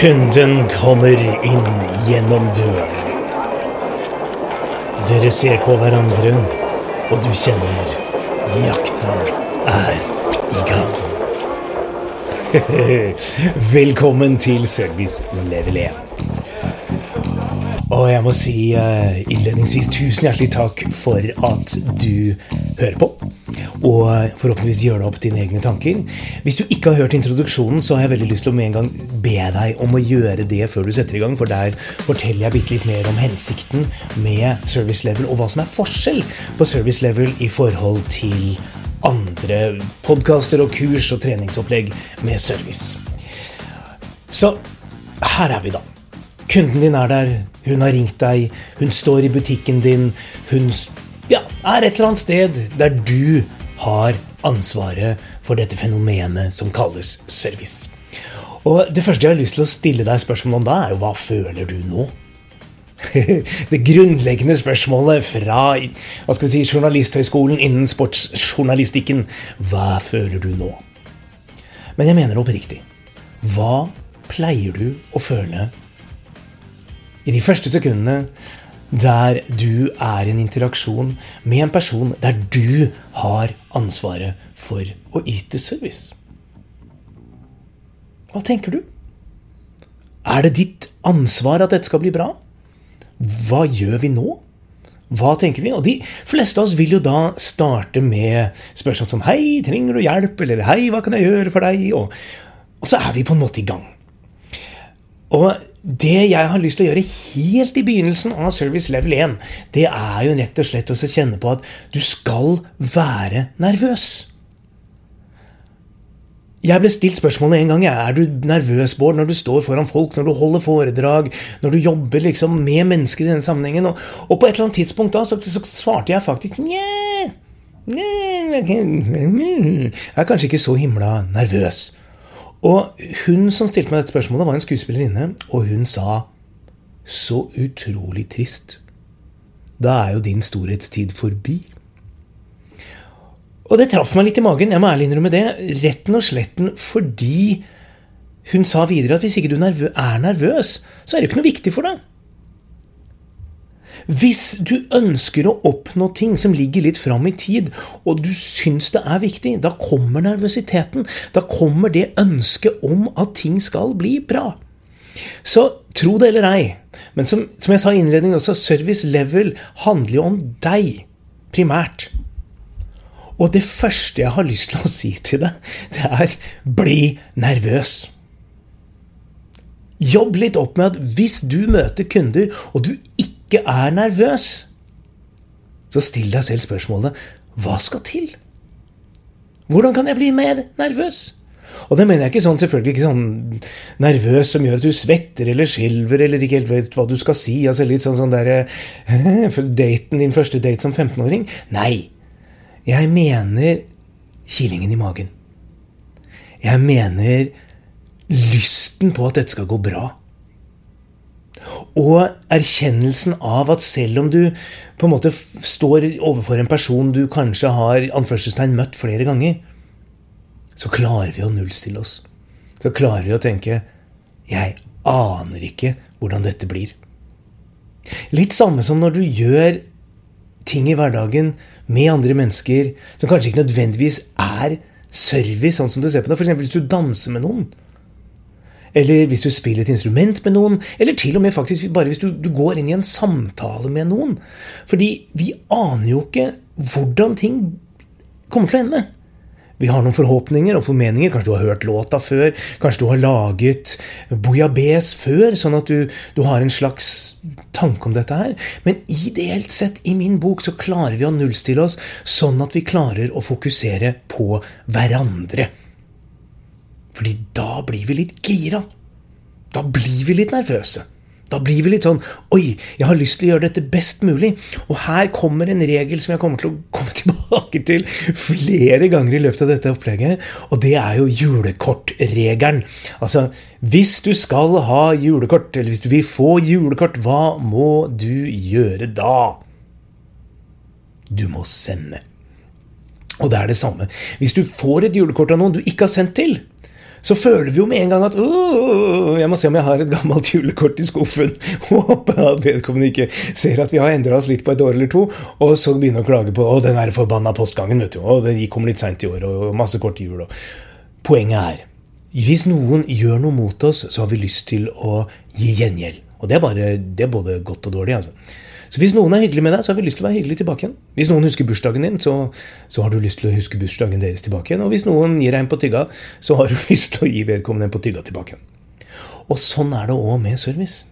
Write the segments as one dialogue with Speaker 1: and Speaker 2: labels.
Speaker 1: Kunden kommer inn gjennom døren. Dere ser på hverandre, og du kjenner jakta er i gang. Velkommen til Service Level 1. Og jeg må si eh, innledningsvis tusen hjertelig takk for at du hører på. Og forhåpentligvis gjør deg opp dine egne tanker. Hvis du ikke har hørt introduksjonen, så har jeg veldig lyst til å med en gang be deg om å gjøre det før du setter i gang, for der forteller jeg bitte litt mer om hensikten med service level, og hva som er forskjell på service level i forhold til andre podkaster og kurs og treningsopplegg med service. Så her er vi, da. Kunden din er der, hun har ringt deg, hun står i butikken din, hun ja, er et eller annet sted der du har ansvaret for dette fenomenet som kalles service. Og Det første jeg har lyst til å stille deg spørsmål om da, er jo hva føler du nå? Det grunnleggende spørsmålet fra hva skal vi si, Journalisthøgskolen innen sportsjournalistikken. Hva føler du nå? Men jeg mener oppriktig. Hva pleier du å føle i de første sekundene der du er i en interaksjon med en person der du har ansvaret for å yte service. Hva tenker du? Er det ditt ansvar at dette skal bli bra? Hva gjør vi nå? Hva tenker vi? Og De fleste av oss vil jo da starte med spørsmål som 'Hei, trenger du hjelp?' eller 'Hei, hva kan jeg gjøre for deg?' Og, og så er vi på en måte i gang. Og det jeg har lyst til å gjøre helt i begynnelsen av Service Level 1, det er jo rett og slett å kjenne på at du skal være nervøs. Jeg ble stilt spørsmålet en gang er du nervøs Bård, når du står foran folk, når du holder foredrag, når du jobber liksom med mennesker i denne sammenhengen. Og, og på et eller annet tidspunkt da, så, så svarte jeg faktisk nja, jeg er kanskje ikke så himla nervøs. Og hun som stilte meg dette spørsmålet, var en skuespillerinne, og hun sa Så utrolig trist. Da er jo din storhetstid forbi. Og det traff meg litt i magen, jeg må ærlig innrømme det, retten og sletten fordi hun sa videre at hvis ikke du er nervøs, så er det jo ikke noe viktig for deg. Hvis du ønsker å oppnå ting som ligger litt fram i tid, og du syns det er viktig, da kommer nervøsiteten. Da kommer det ønsket om at ting skal bli bra. Så tro det eller ei, men som, som jeg sa i innledningen også, service level handler jo om deg primært. Og det første jeg har lyst til å si til deg, det er bli nervøs. Jobb litt opp med at hvis du møter kunder, og du ikke er nervøs, så still deg selv spørsmålet hva skal til? Hvordan kan jeg bli mer nervøs? Og det mener jeg ikke sånn selvfølgelig ikke sånn nervøs som gjør at du svetter eller skjelver eller ikke helt vet hva du skal si. altså Litt sånn sånn derre Daten din første date som 15-åring. Nei. Jeg mener kilingen i magen. Jeg mener lysten på at dette skal gå bra. Og erkjennelsen av at selv om du på en måte står overfor en person du kanskje har anførselstegn møtt flere ganger, så klarer vi å nullstille oss. Så klarer vi å tenke 'Jeg aner ikke hvordan dette blir'. Litt samme som når du gjør ting i hverdagen med andre mennesker som kanskje ikke nødvendigvis er service, sånn som du ser på det. F.eks. hvis du danser med noen eller hvis du spiller et instrument med noen, eller til og med faktisk bare hvis du, du, går inn i en samtale med noen. Fordi vi aner jo ikke hvordan ting kommer til å ende. Vi har noen forhåpninger og formeninger. Kanskje du har hørt låta før. Kanskje du har laget bouillabaisse før, sånn at du, du, har en slags tanke om dette her. Men ideelt sett, i min bok, så klarer vi å nullstille oss sånn at vi klarer å fokusere på hverandre. Fordi da blir vi litt gira. Da blir vi litt nervøse. Da blir vi litt sånn Oi, jeg har lyst til å gjøre dette best mulig. Og her kommer en regel som jeg kommer til å komme tilbake til flere ganger i løpet av dette opplegget. Og det er jo julekortregelen. Altså, hvis du skal ha julekort, eller hvis du vil få julekort, hva må du gjøre da? Du må sende. Og det er det samme. Hvis du får et julekort av noen du ikke har sendt til, så føler vi jo med en gang at jeg må se om jeg har et gammelt julekort i skuffen. Håper at vedkommende ikke ser at vi har endra oss litt på et år eller to, og så begynne å klage på å, den der forbanna postgangen. vet du, å, Den kom litt seint i år, og masse kort jul. Og. Poenget er hvis noen gjør noe mot oss, så har vi lyst til å gi gjengjeld. Og det er, bare, det er både godt og dårlig. altså. Så hvis noen er hyggelig med deg, så har vi lyst til å være hyggelig tilbake igjen. Hvis noen husker bursdagen din, så, så, har du lyst til å huske bursdagen deres tilbake igjen. Og hvis noen gir deg en på tygga, så har du lyst til å gi vedkommende en på tygga tilbake igjen. Og sånn er det òg med service.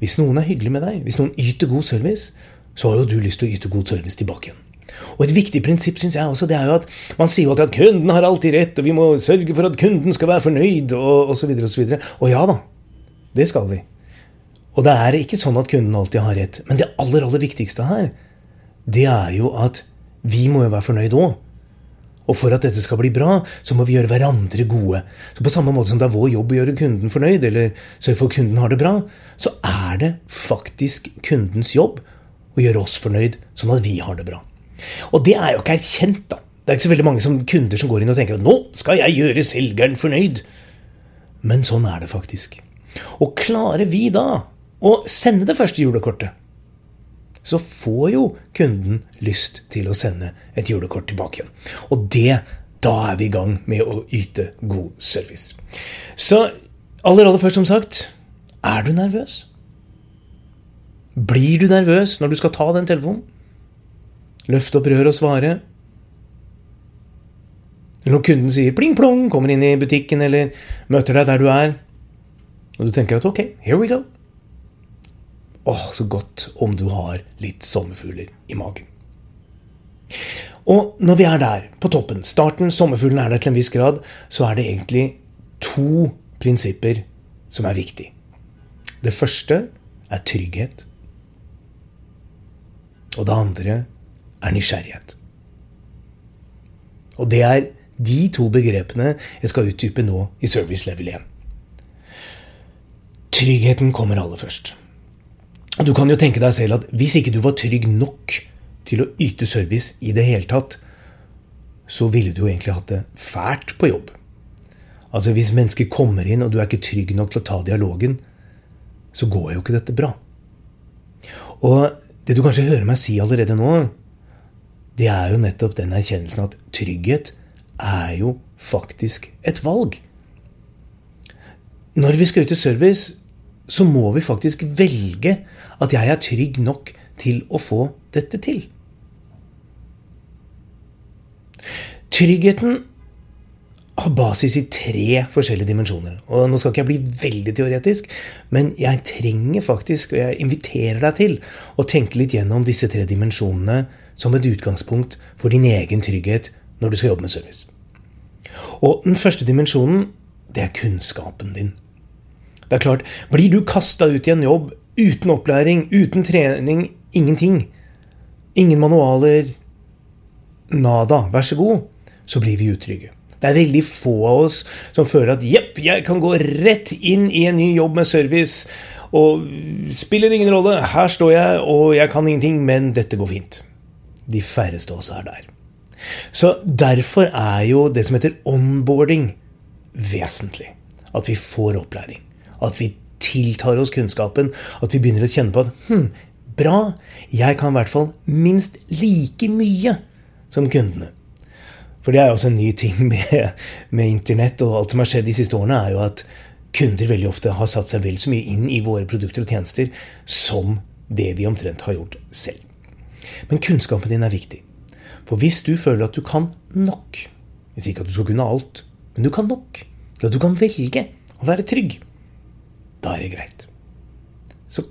Speaker 1: Hvis noen er hyggelig med deg, hvis noen yter god service, så har jo du lyst til å yte god service tilbake igjen. Og Et viktig prinsipp synes jeg også, det er jo at man sier jo alltid at kunden har alltid rett, og vi må sørge for at kunden skal være fornøyd, og osv. Og, så videre, og, så og ja da, det skal vi. Og det er ikke sånn at kunden alltid har rett. Men det aller, aller viktigste her, det er jo at vi må jo være fornøyd òg. Og for at dette skal bli bra, så må vi gjøre hverandre gode. Så på samme måte som det er vår jobb å gjøre kunden fornøyd, eller sørge for at kunden har det bra, så er det faktisk kundens jobb å gjøre oss fornøyd, sånn at vi har det bra. Og det er jo ikke erkjent, da. Det er ikke så veldig mange som kunder som går inn og tenker at 'nå skal jeg gjøre selgeren fornøyd'. Men sånn er det faktisk. Og klarer vi da og sende det første julekortet, så får jo kunden lyst til å sende et julekort tilbake igjen. Og det, da er vi i gang med å yte god service. Så aller, aller først, som sagt, er du nervøs? Blir du nervøs når du skal ta den telefonen? Løfte opp røret og svare? Når kunden sier pling plong, kommer inn i butikken eller møter deg der du er, og du tenker at ok, here we go. Åh, så godt om du har litt sommerfugler i magen. Og når vi er der, på toppen, starten, sommerfuglen er der til en viss grad, så er det egentlig to prinsipper som er viktig. Det første er trygghet. Og det andre er nysgjerrighet. Og det er de to begrepene jeg skal utdype nå i service level 1. Tryggheten kommer aller først. Du kan jo tenke deg selv at hvis ikke du var trygg nok til å yte service i det hele tatt, så ville du jo egentlig hatt det fælt på jobb. Altså Hvis mennesker kommer inn, og du er ikke trygg nok til å ta dialogen, så går jo ikke dette bra. Og det du kanskje hører meg si allerede nå, det er jo nettopp den erkjennelsen at trygghet er jo faktisk et valg. Når vi skal ut i service, så må vi faktisk velge at jeg er trygg nok til å få dette til. Tryggheten har basis i tre forskjellige dimensjoner. Og Nå skal ikke jeg bli veldig teoretisk, men jeg trenger faktisk, og jeg inviterer deg til, å tenke litt gjennom disse tre dimensjonene som et utgangspunkt for din egen trygghet når du skal jobbe med service. Og Den første dimensjonen, det er kunnskapen din. Det er klart, Blir du kasta ut i en jobb uten opplæring, uten trening, ingenting, ingen manualer, nada, vær så god, så blir vi utrygge. Det er veldig få av oss som føler at jepp, jeg kan gå rett inn i en ny jobb med service, og spiller ingen rolle, her står jeg, og jeg kan ingenting, men dette går fint. De færreste av oss er der. Så derfor er jo det som heter onboarding, vesentlig. At vi får opplæring. At vi tiltar oss kunnskapen. At vi begynner å kjenne på at hm, bra, jeg kan i hvert fall minst like mye som kundene. For det er jo også en ny ting med, med internett og alt som har skjedd de siste årene, er jo at kunder veldig ofte har satt seg vel så mye inn i våre produkter og tjenester som det vi omtrent har gjort selv. Men kunnskapen din er viktig. For hvis du føler at du kan nok Jeg sier ikke at du skal kunne alt, men du kan nok til at du kan velge å være trygg da er det greit. Så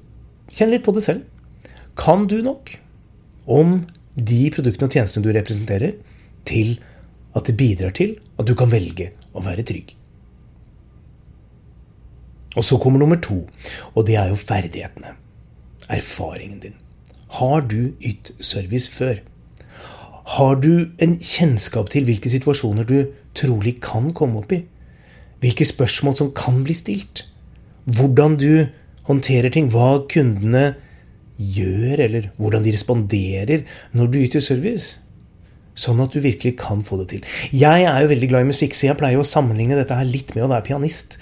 Speaker 1: kjenn litt på det selv. Kan du nok om de produktene og tjenestene du representerer, til at det bidrar til at du kan velge å være trygg? Og så kommer nummer to, og det er jo ferdighetene. Erfaringen din. Har du ytt service før? Har du en kjennskap til hvilke situasjoner du trolig kan komme opp i? Hvilke spørsmål som kan bli stilt? Hvordan du håndterer ting, hva kundene gjør, eller hvordan de responderer når du yter service. Sånn at du virkelig kan få det til. Jeg er jo veldig glad i musikk, så jeg pleier å sammenligne dette her litt med å være pianist.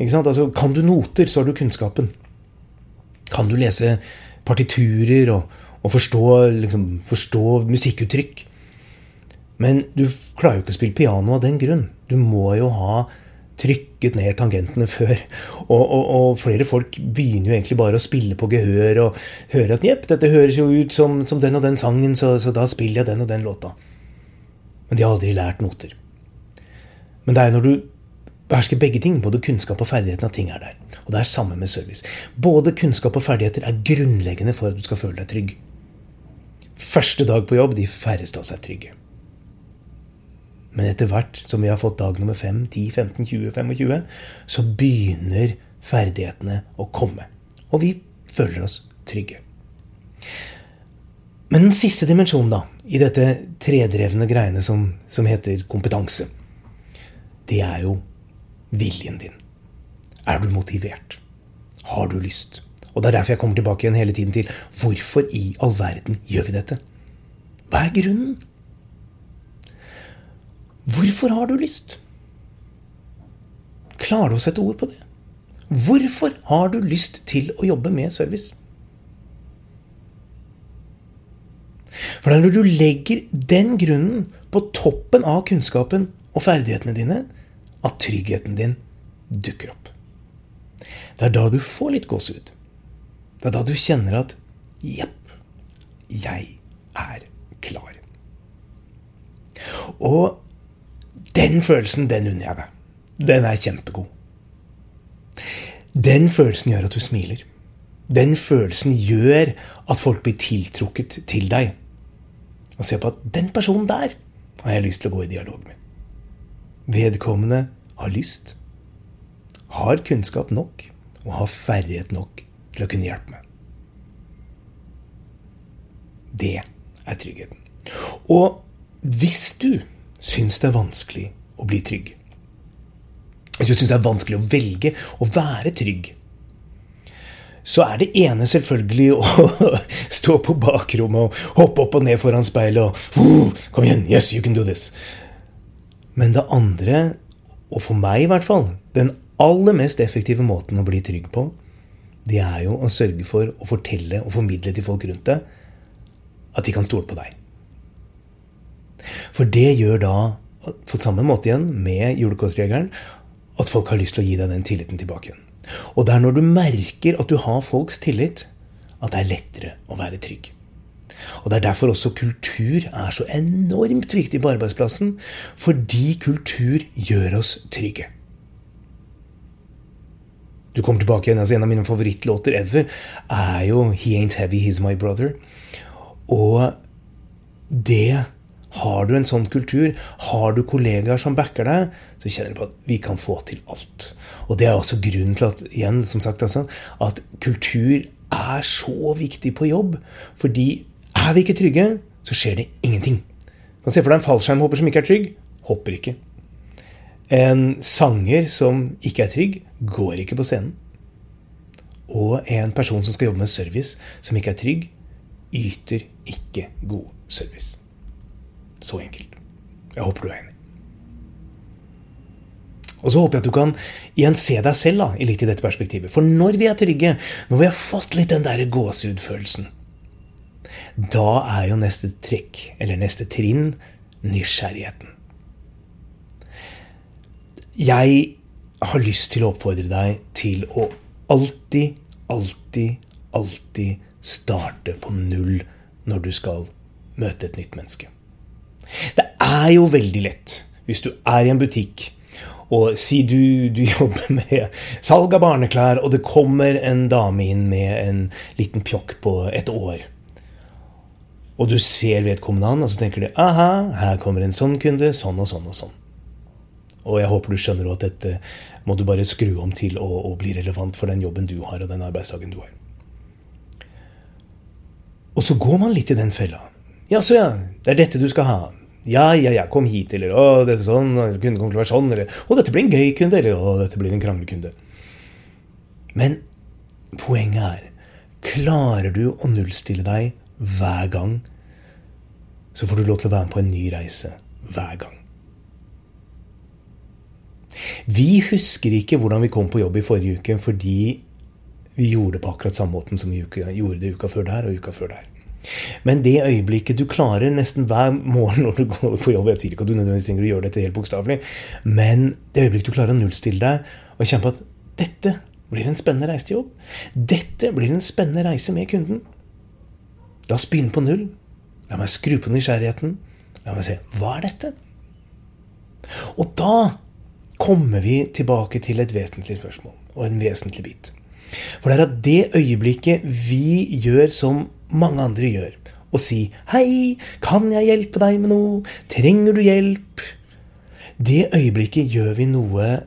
Speaker 1: Altså, kan du noter, så har du kunnskapen. Kan du lese partiturer og, og forstå, liksom, forstå musikkuttrykk? Men du klarer jo ikke å spille piano av den grunn. Du må jo ha trykket ned tangentene før. Og, og, og, flere folk begynner jo egentlig bare å spille på gehør og høre at jepp, dette høres jo ut som, som, den og den sangen, så, så, da spiller jeg den og den låta. Men de har aldri lært noter. Men det er når du behersker begge ting, både kunnskap og ferdigheten, at ting er der. Og det er samme med service. Både kunnskap og ferdigheter er grunnleggende for at du skal føle deg trygg. Første dag på jobb, de færreste av oss er trygge. Men etter hvert som vi har fått dag nummer 5, 10, 15, 20, 25, så begynner ferdighetene å komme. Og vi føler oss trygge. Men den siste dimensjonen da, i dette tredrevne greiene som, som heter kompetanse, det er jo viljen din. Er du motivert? Har du lyst? Og Det er derfor jeg kommer tilbake igjen hele tiden til hvorfor i all verden gjør vi dette? Hva er grunnen? Hvorfor har du lyst? Klarer du å sette ord på det? Hvorfor har du lyst til å jobbe med service? For når du legger den grunnen på toppen av kunnskapen og ferdighetene dine, at tryggheten din dukker opp. Det er da du får litt gåsehud. Det er da du kjenner at Jepp, jeg er klar. Og den følelsen, den unner jeg deg. Den er kjempegod. Den følelsen gjør at du smiler. Den følelsen gjør at folk blir tiltrukket til deg. Og ser på at 'den personen der har jeg lyst til å gå i dialog med'. Vedkommende har lyst, har kunnskap nok og har ferdighet nok til å kunne hjelpe meg. Det er tryggheten. Og hvis du syns det er vanskelig å bli trygg. Hvis du syns det er vanskelig å velge å være trygg, så er det ene selvfølgelig å stå på bakrommet og hoppe opp og ned foran speilet og Kom igjen! Yes, you can do this! Men det andre, og for meg i hvert fall, den aller mest effektive måten å bli trygg på, det er jo å sørge for å fortelle og formidle til folk rundt deg at de kan stole på deg. For det gjør da, på samme måte igjen med julekortregelen, at folk har lyst til å gi deg den tilliten tilbake igjen. Og det er når du merker at du har folks tillit, at det er lettere å være trygg. Og Det er derfor også kultur er så enormt viktig på arbeidsplassen. Fordi kultur gjør oss trygge. Du kommer tilbake igjen, altså En av mine favorittlåter ever er jo He Ain't Heavy, He's My Brother. Og det har du en sånn kultur, har du kollegaer som backer deg, så kjenner du på at vi kan få til alt. Og det er også grunnen til at, igjen, som sagt, altså, at kultur er så viktig på jobb. Fordi er vi ikke trygge, så skjer det ingenting. Du kan se for deg en fallskjermhopper som ikke er trygg. Hopper ikke. En sanger som ikke er trygg, går ikke på scenen. Og en person som skal jobbe med service, som ikke er trygg, yter ikke god service. Så enkelt. Jeg håper du er enig. Og så håper jeg at du kan igjen se deg selv da, litt i dette perspektivet. For når vi er trygge, når vi har fått litt den der gåsehudfølelsen, da er jo neste trekk, eller neste trinn, nysgjerrigheten. Jeg har lyst til å oppfordre deg til å alltid, alltid, alltid starte på null når du skal møte et nytt menneske. Det er jo veldig lett hvis du er i en butikk og si du, du, jobber med salg av barneklær, og det kommer en dame inn med en liten pjokk på et år. Og du ser vedkommende an, og så tenker du aha, her kommer en sånn kunde, sånn og sånn og sånn. Og jeg håper du skjønner at dette må du bare skru om til å, å bli relevant for den jobben du har, og den arbeidsdagen du har. Og så går man litt i den fella. Ja, så ja, det er dette du skal ha. Ja, ja, ja, kom hit, eller å, dette er sånn, eller kunden kommer til å være sånn, eller å, dette blir en gøy kunde, eller å, dette blir en kranglekunde. Men poenget er, klarer du å nullstille deg hver gang så får du lov til å være med på en ny reise hver gang. Vi husker ikke hvordan vi kom på jobb i forrige uke fordi vi gjorde det på akkurat samme måten som vi gjorde det uka før der og uka før der. Men det øyeblikket du klarer nesten hver morgen når du går på jobb Jeg sier ikke at du nødvendigvis trenger å gjøre dette helt bokstavelig, men det øyeblikket du klarer å nullstille deg og kjenne på at dette blir en spennende reise til jobb. Dette blir en spennende reise med kunden. La oss begynne på null. La meg skru på nysgjerrigheten. La meg se hva er dette? Og da kommer vi tilbake til et vesentlig spørsmål og en vesentlig bit. For det er at det øyeblikket vi gjør som mange andre gjør, og si 'Hei, kan jeg hjelpe deg med noe? Trenger du hjelp?' Det øyeblikket gjør vi noe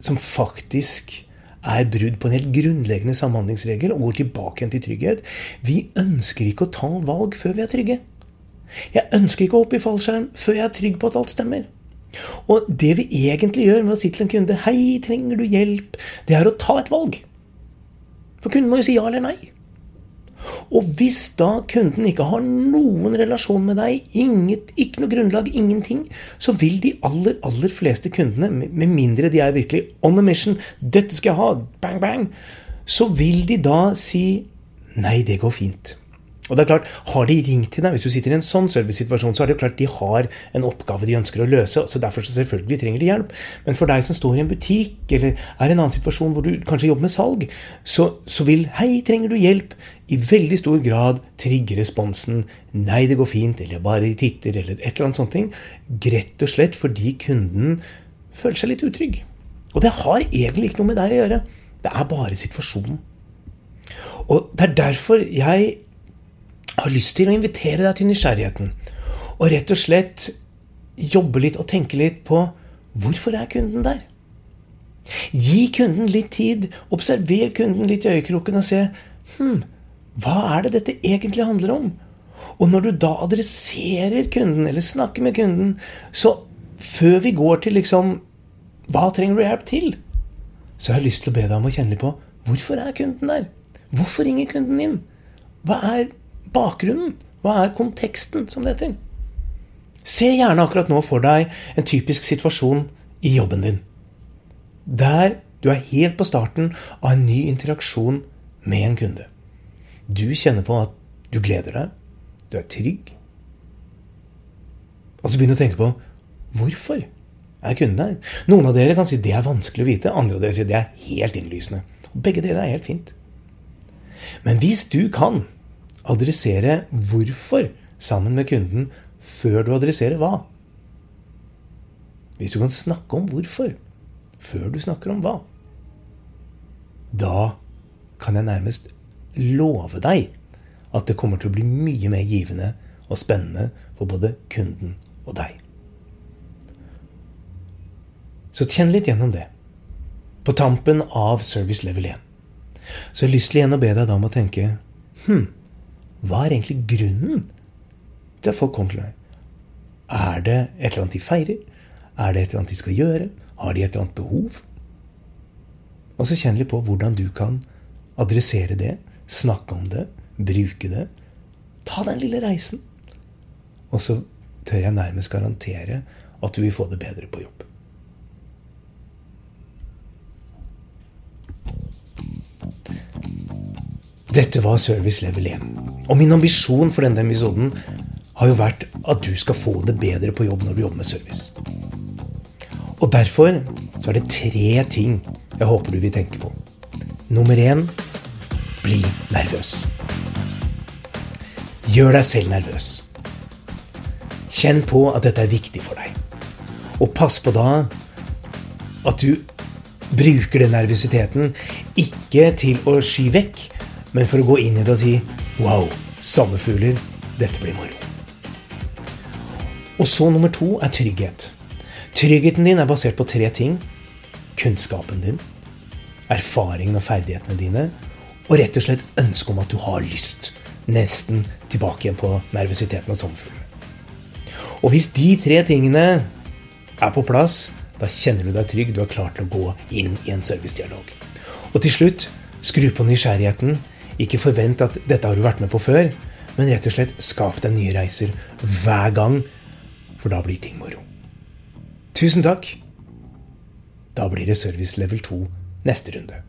Speaker 1: som faktisk er brudd på en helt grunnleggende samhandlingsregel og går tilbake igjen til trygghet. Vi ønsker ikke å ta valg før vi er trygge. Jeg ønsker ikke å hoppe i fallskjerm før jeg er trygg på at alt stemmer. Og det vi egentlig gjør med å si til en kunde 'Hei, trenger du hjelp?' det er å ta et valg. For kunden må jo si ja eller nei. Og hvis da kunden ikke har noen relasjon med deg, inget, ikke noe grunnlag, ingenting, så vil de aller, aller fleste kundene, med mindre de er virkelig on a mission, 'dette skal jeg ha', bang, bang, så vil de da si 'nei, det går fint'. Og det er klart, Har de ringt til deg, hvis du sitter i en sånn servicesituasjon, så er det klart de har en oppgave de ønsker å løse. så Derfor så selvfølgelig trenger de hjelp. Men for deg som står i en butikk eller er i en annen situasjon hvor du kanskje jobber med salg, så, så vil 'hei, trenger du hjelp?' i veldig stor grad trigge responsen 'nei, det går fint', eller 'bare titter', eller et eller annet sånt. Rett og slett fordi kunden føler seg litt utrygg. Og det har egentlig ikke noe med deg å gjøre. Det er bare situasjonen. Og det er derfor jeg har lyst til å invitere deg til nysgjerrigheten. Og rett og slett jobbe litt og tenke litt på hvorfor er kunden der? Gi kunden litt tid. Observer kunden litt i øyekroken og se hm, hva er det dette egentlig handler om? Og når du da adresserer kunden, eller snakker med kunden, så før vi går til liksom Hva trenger du hjelp til? Så har jeg lyst til å be deg om å kjenne litt på hvorfor er kunden der? Hvorfor ringer kunden inn? Hva er bakgrunnen? Hva er konteksten, som det heter? Se gjerne akkurat nå for deg en typisk situasjon i jobben din. Der du er helt på starten av en ny interaksjon med en kunde. Du kjenner på at du gleder deg, du er trygg. Og så begynner du å tenke på hvorfor er kunden der? Noen av dere kan si det er vanskelig å vite, andre av dere sier det er helt innlysende. Begge deler er helt fint. Men hvis du kan adressere hvorfor sammen med kunden før du adresserer hva. Hvis du kan snakke om hvorfor før du snakker om hva, da kan jeg nærmest love deg at det kommer til å bli mye mer givende og spennende for både kunden og deg. Så kjenn litt gjennom det. På tampen av service level 1. Så jeg har lyst til igjen å be deg da om å tenke hm, hva er egentlig grunnen til at folk kommer til deg? Er det et eller annet de feirer? Er det et eller annet de skal gjøre? Har de et eller annet behov? Og så kjenn litt på hvordan du kan adressere det, snakke om det, bruke det. Ta den lille reisen. Og så tør jeg nærmest garantere at du vil få det bedre på jobb. Dette var service level 1. Og min ambisjon for denne episoden har jo vært at du skal få det bedre på jobb når du jobber med service. Og derfor så er det tre ting jeg håper du vil tenke på. Nummer én bli nervøs. Gjør deg selv nervøs. Kjenn på at dette er viktig for deg. Og pass på da at du bruker den nervøsiteten ikke til å sky vekk, men for å gå inn i det og si Wow, sommerfugler. Dette blir moro. Og så nummer to er trygghet. Tryggheten din er basert på tre ting. Kunnskapen din, erfaringen og ferdighetene dine, og rett og slett ønsket om at du har lyst. Nesten tilbake igjen på nervøsiteten og sommerfuglen. Og hvis de tre tingene er på plass, da kjenner du deg trygg. Du er klar til å gå inn i en servicedialog. Og til slutt, skru på nysgjerrigheten. Ikke forvent at dette har du vært med på før, men rett og slett skap deg nye reiser hver gang, for da blir ting moro. Tusen takk. Da blir det service level 2 neste runde.